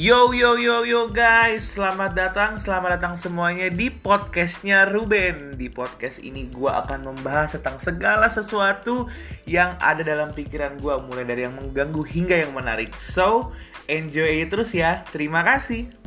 Yo yo yo yo guys, selamat datang, selamat datang semuanya di podcastnya Ruben. Di podcast ini gue akan membahas tentang segala sesuatu yang ada dalam pikiran gue, mulai dari yang mengganggu hingga yang menarik. So, enjoy terus ya. Terima kasih.